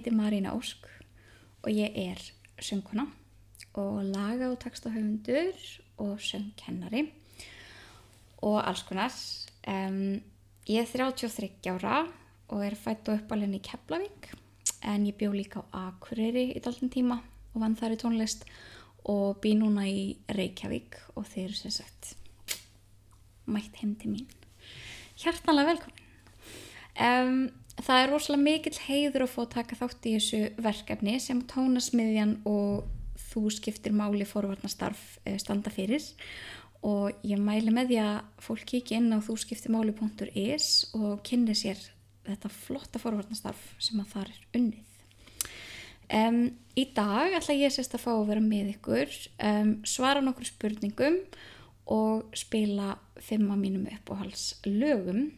heiti Marína Ósk og ég er söngkona og laga og texta höfundur og söngkennari og alls konar. Um, ég er 33 ára og er fætt og uppalinn í Keflavík en ég bjó líka á Akureyri í daltin tíma og vann þar í tónlist og bý núna í Reykjavík og þeir eru sem sagt mætt heim til mín. Hjartanlega velkomin. Um, það er rosalega mikill heiður að fá að taka þátt í þessu verkefni sem tónasmiðjan og þú skiptir máli fórvarnastarf standa fyrir og ég mæli með því að fólk kíkja inn á þúskiptimáli.is og kynni sér þetta flotta fórvarnastarf sem að það er unnið. Um, í dag ætla ég sérst að fá að vera með ykkur, um, svara nokkur spurningum og spila fimm að mínum uppáhals lögum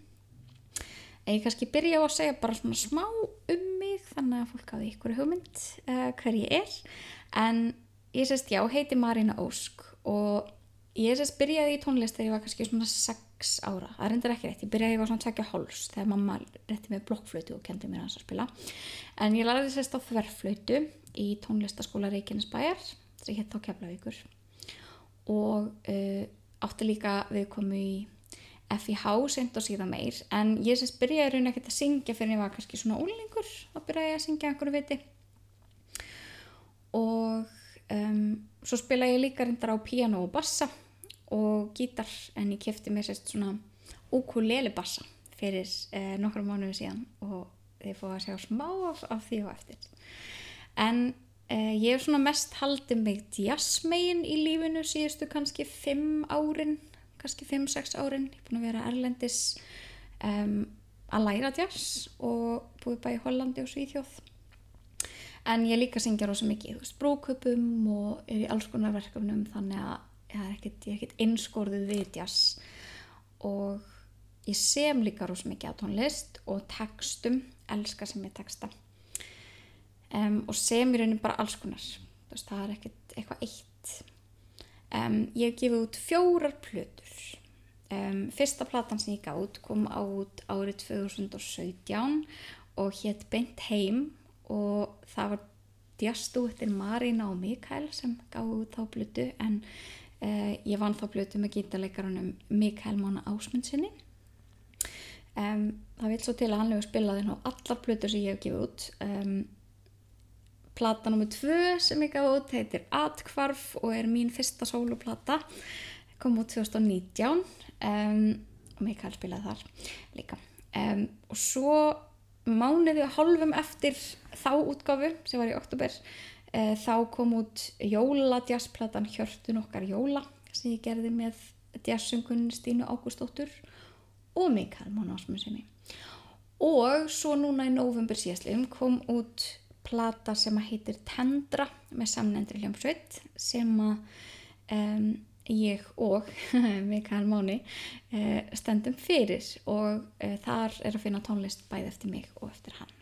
Ég kannski byrja á að segja bara svona smá um mig þannig að fólk hafi ykkur hugmynd uh, hver ég er. En ég sérst já, heiti Marina Ósk og ég sérst byrjaði í tónlist þegar ég var kannski svona 6 ára. Það reyndir ekki rétt, ég byrjaði ég var svona tvekja háls þegar mamma rétti með blokkflötu og kendi mér að spila. En ég lærði sérst á þverflötu í tónlistaskóla Reykjanesbæjar sem hétt á Keflavíkur. Og uh, átti líka við komu í FIH sent og síðan meir. En ég sérst byrjaði raun ekkert að syngja fyrir ég var kannski svona úlingur þá byrjaði að syngja einhverju viti. Og um, svo spilaði ég líka reyndar á piano og bassa og gítar. En ég kæfti mér sérst svona ukulele bassa fyrir eh, nokkru mánuðu síðan. Og þið fóðu að sjá smá af, af því og eftir. En eh, ég hef svona mest haldið mig jazzmegin í lífinu síðustu kannski fimm árin kannski 5-6 árin, ég er búin að vera erlendis um, að læra jazz og búið bæði í Hollandi og Svíþjóð. En ég líka syngja rosa mikið, þú veist, brúköpum og er í alls konar verkefnum þannig að ég er ekkert, ekkert einskorðið við jazz og ég sem líka rosa mikið á tónlist og textum, elska sem ég texta. Um, og sem í raunin bara alls konar. Veist, það er ekkert eitthvað eitt Um, ég hef gefið út fjórar plötur. Um, fyrsta platan sem ég út kom át árið 2017 og hétt Beint heim og það var djastúttir Marina og Mikael sem út þá plötu en uh, ég vann þá plötu með gítarleikarunum Mikael Mána Ásmundsinni. Um, það vil svo til að hann hefur spilað inn á allar plötur sem ég hef gefið út. Plata nr. 2 sem ég gaf út heitir Atkvarf og er mín fyrsta soloplata kom út 2019 um, og Mikael spilaði þar líka um, og svo mánuði og hálfum eftir þá útgafu sem var í oktober uh, þá kom út jólajazzplatan Hjörtun okkar jóla sem ég gerði með jazzsöngun Stínu Ágústóttur og Mikael Mónásmundsemi og svo núna í november síðastlegum kom út plata sem að heitir Tendra með samnendri hljómsveit sem að um, ég og Mikael Máni uh, stendum fyrir og uh, þar er að finna tónlist bæði eftir mig og eftir hann.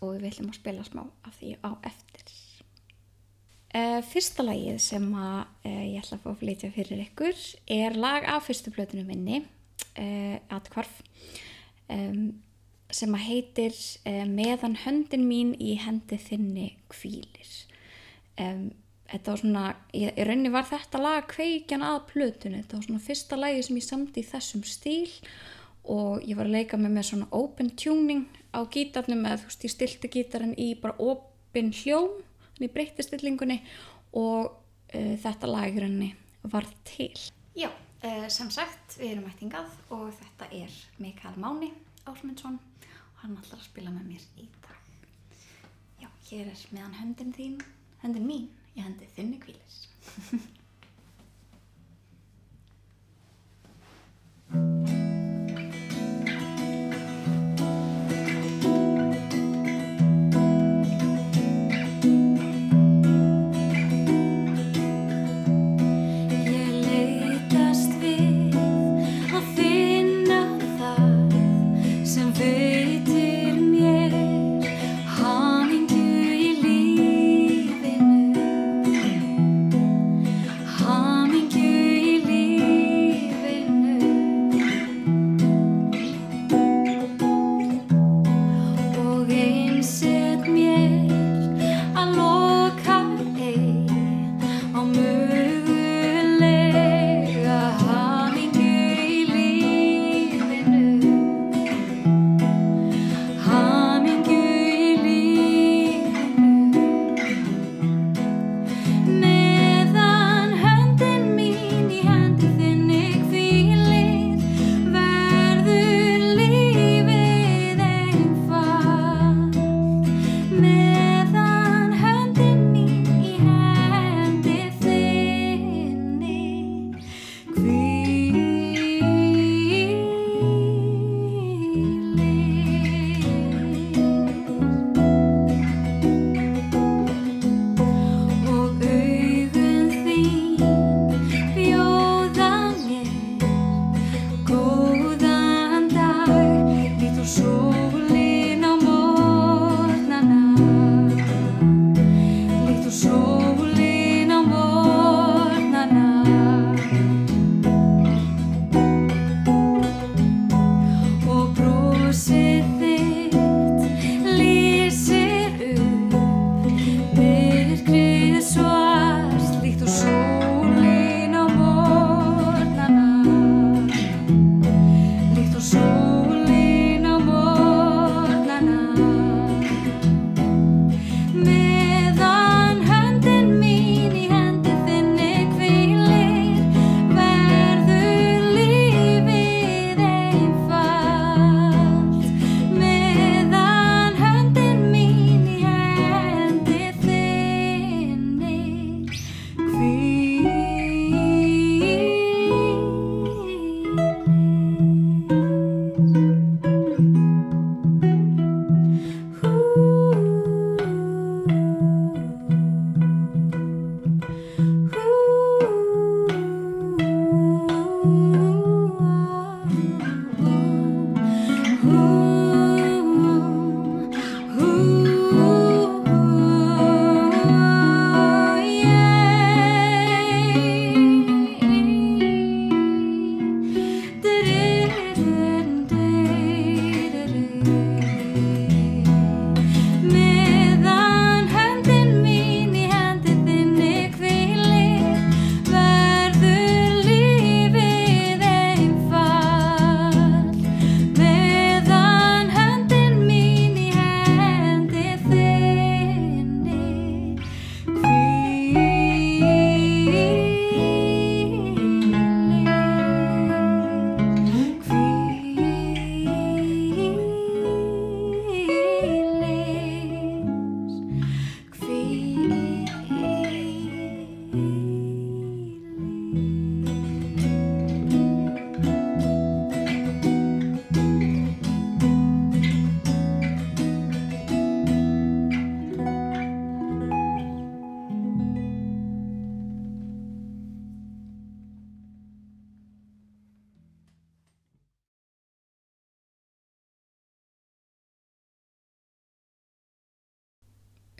Og við viljum að spila smá af því á eftir. Uh, Fyrsta lagið sem að ég ætla að fá að flytja fyrir ykkur er lag af fyrstu plötunum minni Atkvarf um, sem að heitir uh, meðan höndin mín í hendi þinni kvílir um, þetta var svona í, í rauninni var þetta lag kveikjan að plötunni. Þetta var svona fyrsta lagi sem ég samti í þessum stíl og ég var að leika með með svona open tuning á gítarnum eða þú veist ég stilti gítarinn í bara open hljóm þannig ég breytti stillingunni og uh, þetta lag í rauninni var til. Já, uh, sem sagt við erum ættingað og þetta er Mikael Máni Ásmundsson hann ætlar að spila með mér í dag. Já, hér er meðan höndin þín höndin mín, ég hendi þinni kvílis sem við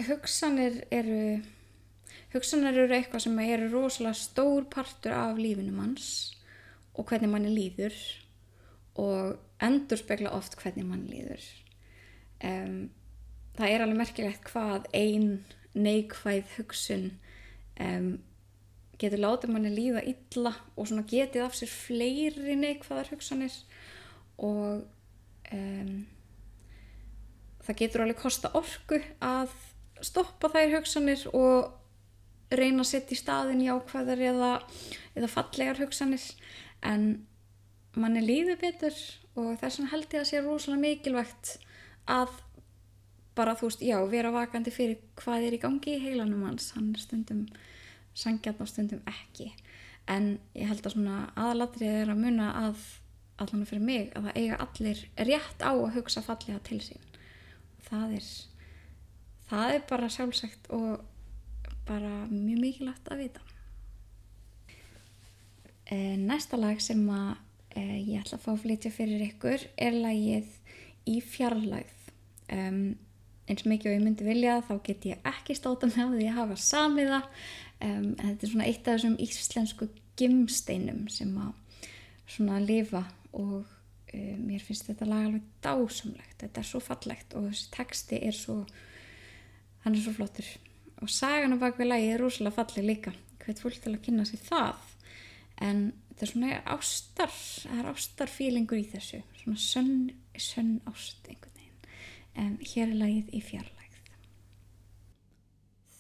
hugsanir eru hugsanir eru eitthvað sem eru rosalega stór partur af lífinum hans og hvernig manni líður og endur spekla oft hvernig manni líður. Um, það er alveg merkilegt hvað ein neikvæð hugsun um, getur látið manni líða illa og svona getið af sér fleiri neikvæðar hugsanir og um, það getur alveg kosta orku að stoppa þær hugsanir og reyna að setja í staðin jákvæðar eða, eða fallegar hugsanir. En manni líður betur og þess vegna held ég að sé rosalega mikilvægt að bara þú veist, já, vera vakandi fyrir hvað er í gangi í heilanum hans. Hann er stundum sangjart og stundum ekki. En ég held að svona aðalatrið er að muna að allan fyrir mig að það eiga allir rétt á að hugsa fallega til sín. Það er það er bara sjálfsagt og bara mjög mikilvægt að vita. E, næsta lag sem að e, ég ætla að fá að flytja fyrir ykkur er lagið í fjarlægð. Um, eins mikið og ég myndi vilja þá get ég ekki státa með því að hafa samiða um, en þetta er svona eitt af þessum íslensku gimsteinum sem að svona lifa og um, mér finnst þetta lag alveg dásamlegt. Þetta er svo fallegt og þessi texti er svo hann er svo flottur. Og sagan á bakvið lagi er rúslega fallið líka. Hvert fólk til að kynna sér það. En þetta er svona ástar það er ástarfílingur í þessu. Svona sönn, sönn ást einhvern veginn. En hér er lagið í fjarlægð.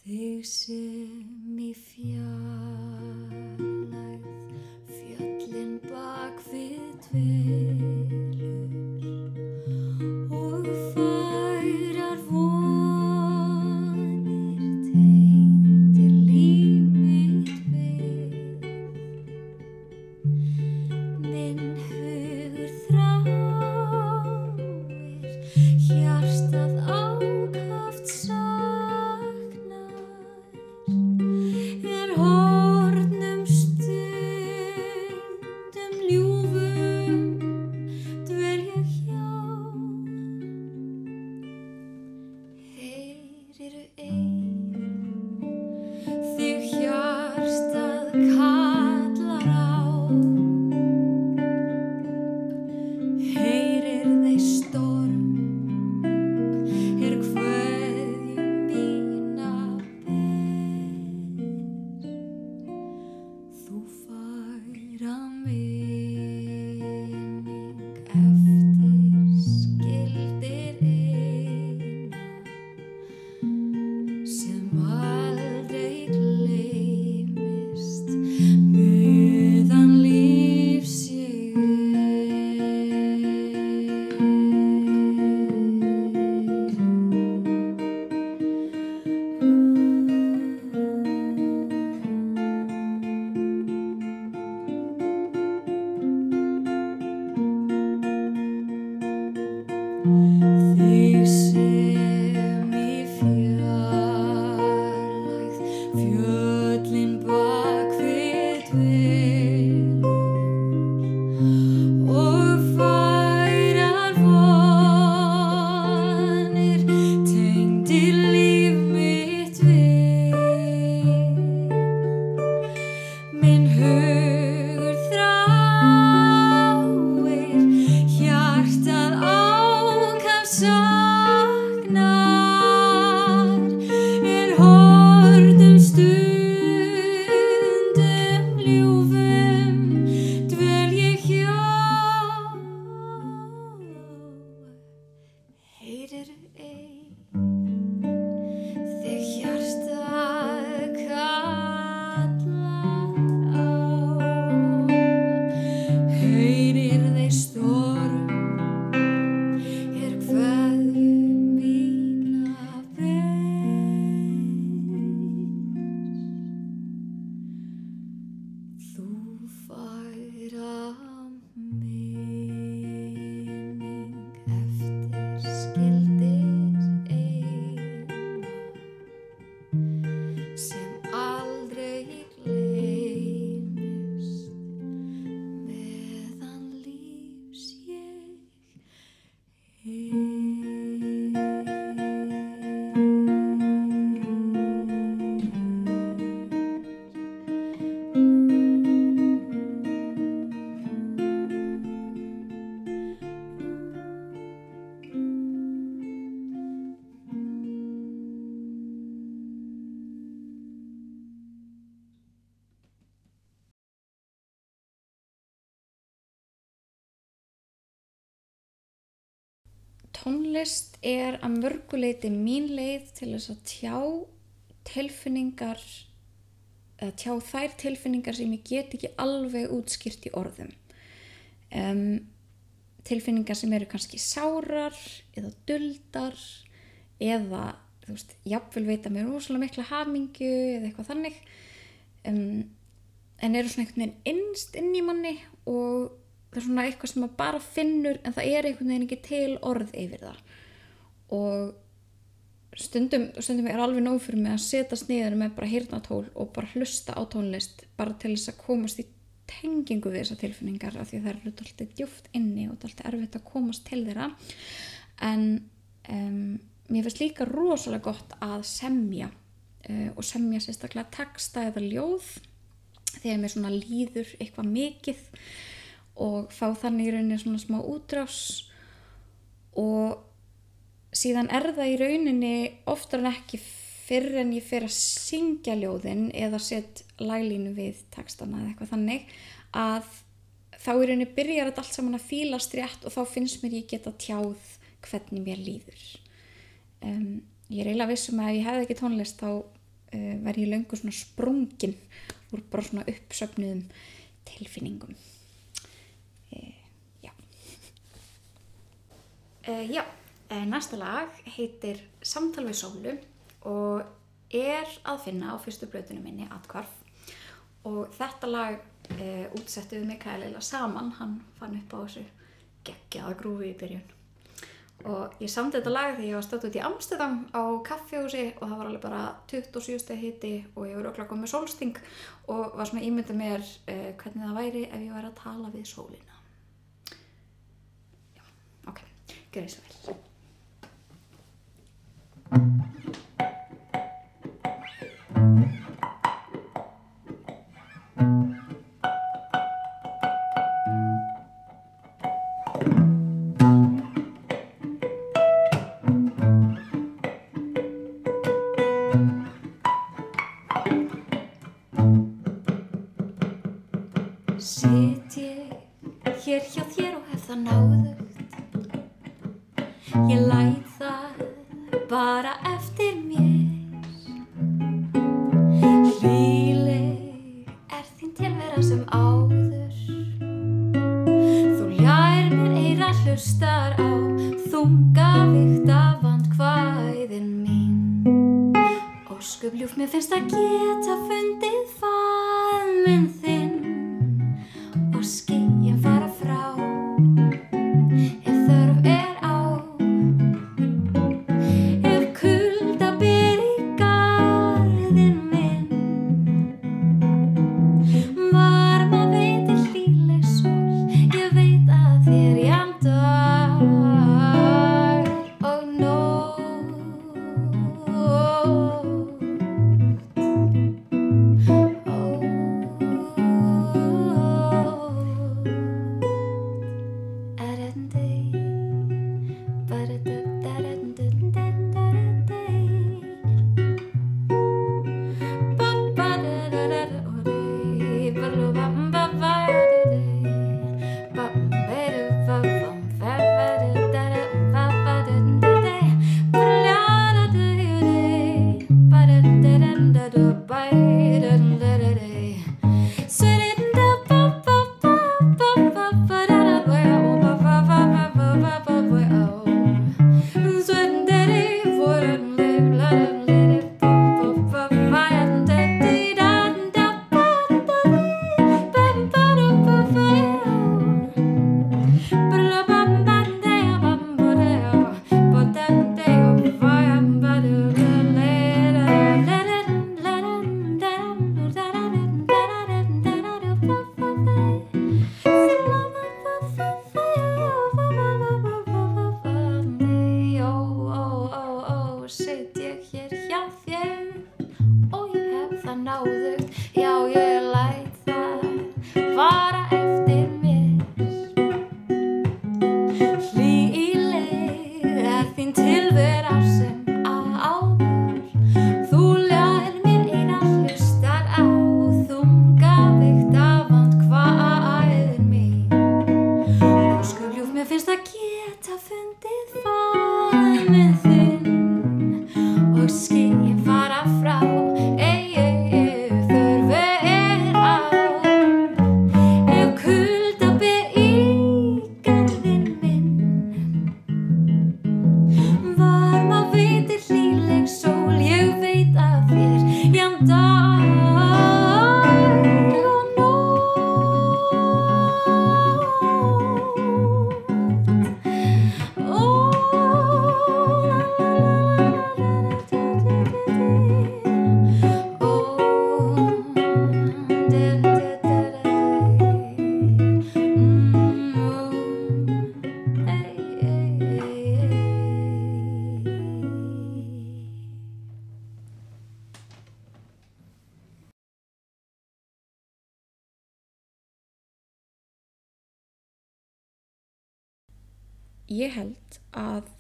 Þig sem í fjarlægð fjöllin bak við tvelur er að mörguleiti mín leið til þess að tjá tilfinningar eða tjá þær tilfinningar sem ég get ekki alveg útskýrt í orðum. Um, tilfinningar sem eru kannski sárar eða duldar eða þú veist, jafnvel veita mér rosalega mikla hamingu eða eitthvað þannig. Um, en eru svona einhvern veginn innst inn í manni og það er svona eitthvað sem maður bara finnur en það er einhvern veginn ekki til orð yfir það og stundum, stundum er alveg nóg fyrir mig að setjast niður með bara hirtnatól og bara hlusta á tónlist bara til þess að komast í tengingu við þessar tilfinningar af því það eru alltaf djúft inni og alltaf erfitt að komast til þeirra. En um, mér finnst líka rosalega gott að semja uh, og semja sérstaklega texta eða ljóð þegar mér svona líður eitthvað mikið og fá þannig í rauninni svona smá útrás. Og síðan er það í rauninni oftar en ekki fyrir en ég fer að syngja ljóðin eða sett laglínu við textana eða eitthvað þannig að þá í rauninni byrjar þetta allt saman að fílast rétt og þá finnst mér ég geta tjáð hvernig mér líður. Um, ég er eiginlega vissum að ef ég hefði ekki tónlist þá uh, verð ég löngu svona sprungin úr bara svona uppsöfnuðum tilfinningum. Uh, já. Uh, já næsta lag heitir Samtal við sólu og er að finna á fyrstu blötunum minni Atkvarf og þetta lag e, útsettu við Mikael eða saman, hann fann upp á þessu geggjaða grúfi í byrjun. Og ég samti þetta lag þegar ég var stöðt út í Amsterdam á kaffehúsi og það var alveg bara 27 steg hitti og ég voru okkur að koma með sólsting og var svona ímyndið mér eh, hvernig það væri ef ég væri að tala við sólina. Já, ok, því svo vel Sitt ég hér hjá þér og hef það náðugt. Ég læt ég held að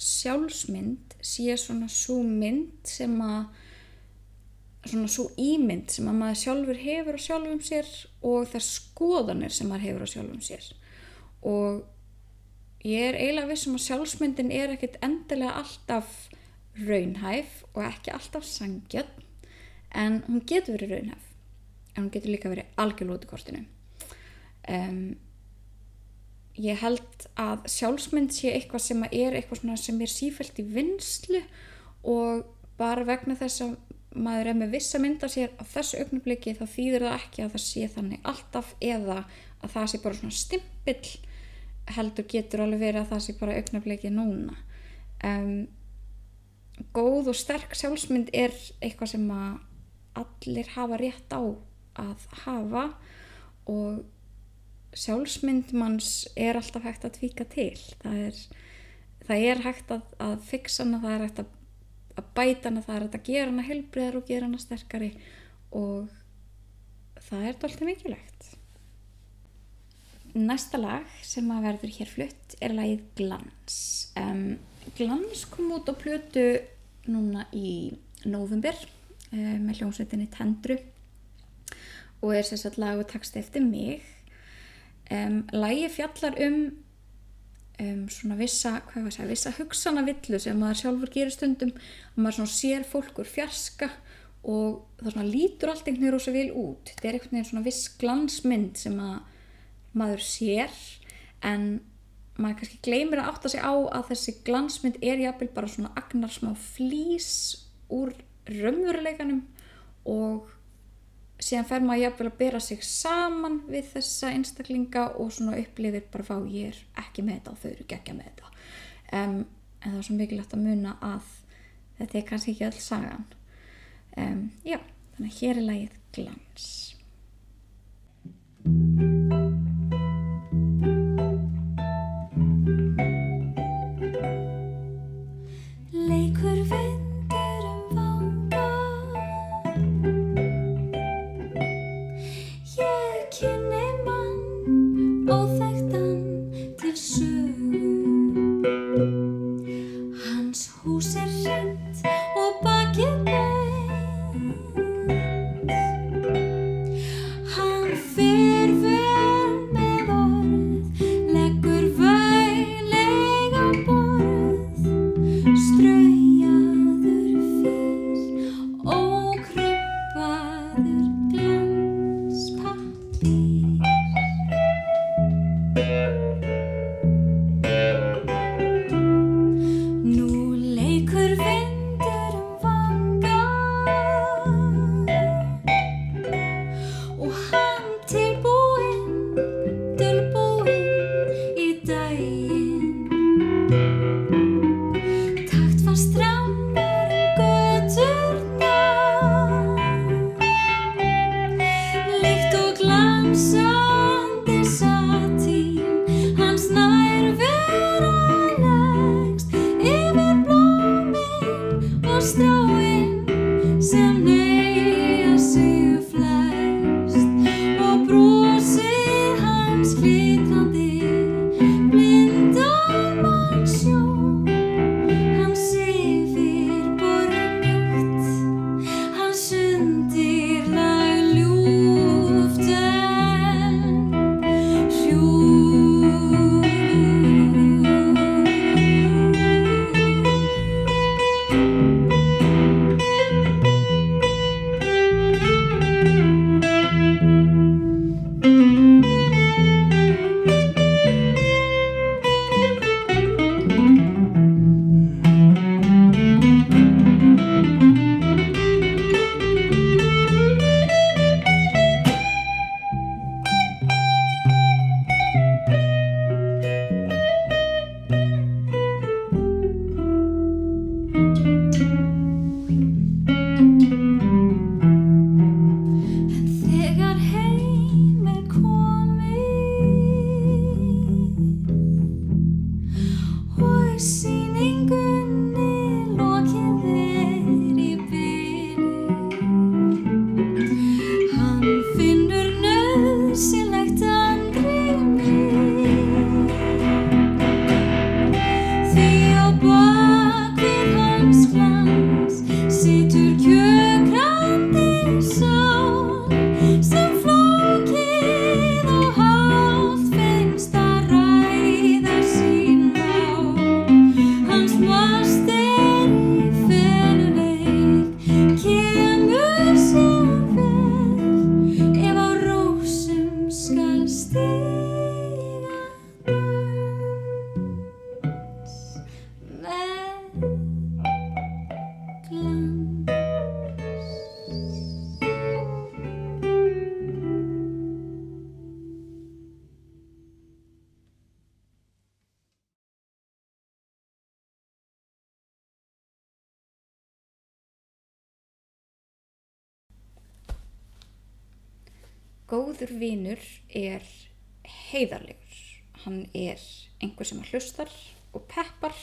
sjálfsmynd sé svona svo mynd sem að svona svo ímynd sem að maður sjálfur hefur á sjálfum sér og þær skoðanir sem maður hefur á sjálfum sér. Og ég er eiginlega vissum að sjálfsmyndin er ekkit endilega alltaf raunhæf og ekki alltaf sangjöld en hún getur verið raunhæf. En hún getur líka verið algjörl út í kortinu. Um, ég held að sjálfsmynd sé eitthvað sem er eitthvað sem er sífælt í vinslu og bara vegna þess að maður er með vissa mynd af sér á þessu augnabliki þá þýðir það ekki að það sé þannig alltaf eða að það sé bara svona stimpill heldur getur alveg verið að það sé bara augnabliki núna. Um, góð og sterk sjálfsmynd er eitthvað sem að allir hafa rétt á að hafa og sjálfsmynd manns er alltaf hægt að tvíka til. Það er, það er hægt að, að fixa hana, það er hægt að, að bæta hana, það er hægt að gera hana helbriðar og gera hana sterkari og það er doldið mikilvægt. Næsta lag sem að verður hér flutt er lagið Glans. Um, Glans kom út á plötu núna í november um, með hljómsveitinni Tendru og er sérstaklega lag og takst eftir mig Um, lægi fjallar um, um svona vissa, hvað var það, vissa hugsanavillu sem maður sjálfur gerir stundum og maður svona sér fólkur fjarska og það svona lítur allt einhvern veginn rosa vil út. Þetta er einhvern veginn svona viss glansmynd sem að maður sér en maður kannski gleymir að átta sig á að þessi glansmynd er jápil bara svona agnar smá flýs úr raunveruleikanum og síðan fer maður jafnvel að bera sig saman við þessa einstaklinga og svona upplifir bara fá ég er ekki með þetta og þau eru ekki með þetta. Um, en það er svo mikilvægt að muna að þetta er kannski ekki öll sagan. Um, já, þannig að hér er lagið glans góður vinur er heiðarlegur. Hann er einhver sem hlustar og peppar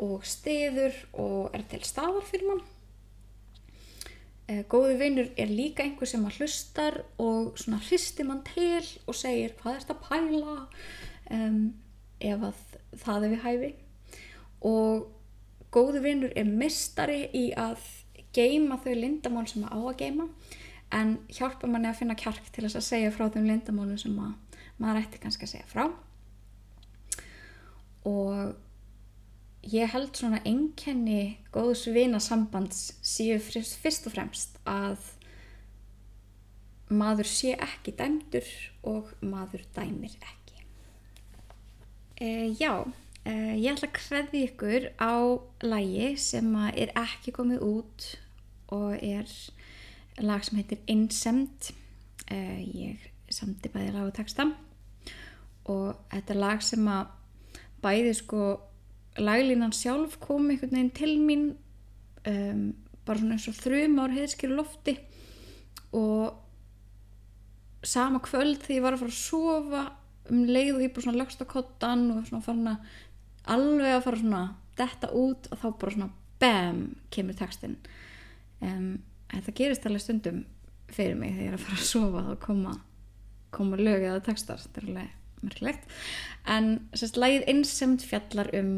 og stiður og er til staðar fyrir mann. Eh, Góður vinur er líka einhver sem hlustar og svona hristi mann til og segir hvað er þetta að pæla um, ef að það er við hæfi. Og góður vinur er mistari í að geima þau lindamál sem að á að geima en hjálpa manni að finna kjark til þess að segja frá þeim lindamálum sem að maður ætti kannski að segja frá. Og ég held svona einkenni góðs vinasambands séu fyrst og fremst að maður sé ekki dæmdur og maður dæmir ekki. E, já, e, ég ætla að kreði ykkur á lægi sem er ekki komið út og er lag sem heitir Insemt. E, ég samti bæði lag og texta. Og þetta er lag sem að bæði sko laglínan sjálf kom einhvern veginn til mín um, bara svona eins og þrjum ár heiðskýru lofti. Og sama kvöld þegar ég var að fara að sofa um leið og ég bara svona lögst á kottan og svona farin að alveg að fara svona detta út og þá bara svona BAM kemur textin um, þetta gerist alveg stundum fyrir mig þegar ég er að fara að sofa þá koma, koma lögið að textar. Þetta er alveg merkilegt. En sérst lagið einsemt fjallar um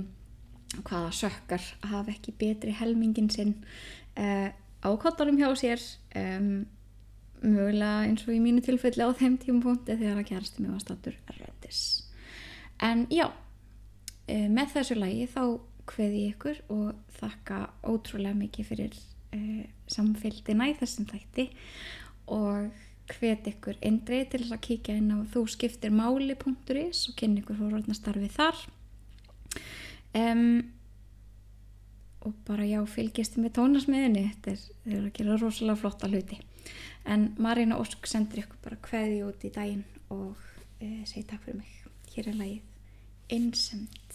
hvaða sökkar hafa ekki betri helmingin sinn uh, á kottanum hjá sér um, mögulega eins og í mínu tilfelli á þeim tímapunkti þegar að kærasti mig var stattur erlendis. En já uh, með þessu lagi þá hveði ég ykkur og þakka ótrúlega mikið fyrir uh, samfélgina í þessum þætti og hvet ykkur eindrið til þess að kíkja inn á þú skiptir máli.is og kynni ykkur fórhaldna starfið þar. Um, og bara já fylgjast með tónasmiðinni þeir eru að gera rosalega flotta hluti. En Marina Ósk sendir ykkur bara kveði út í daginn og e, segi takk fyrir mig. Hér er lagið Insemt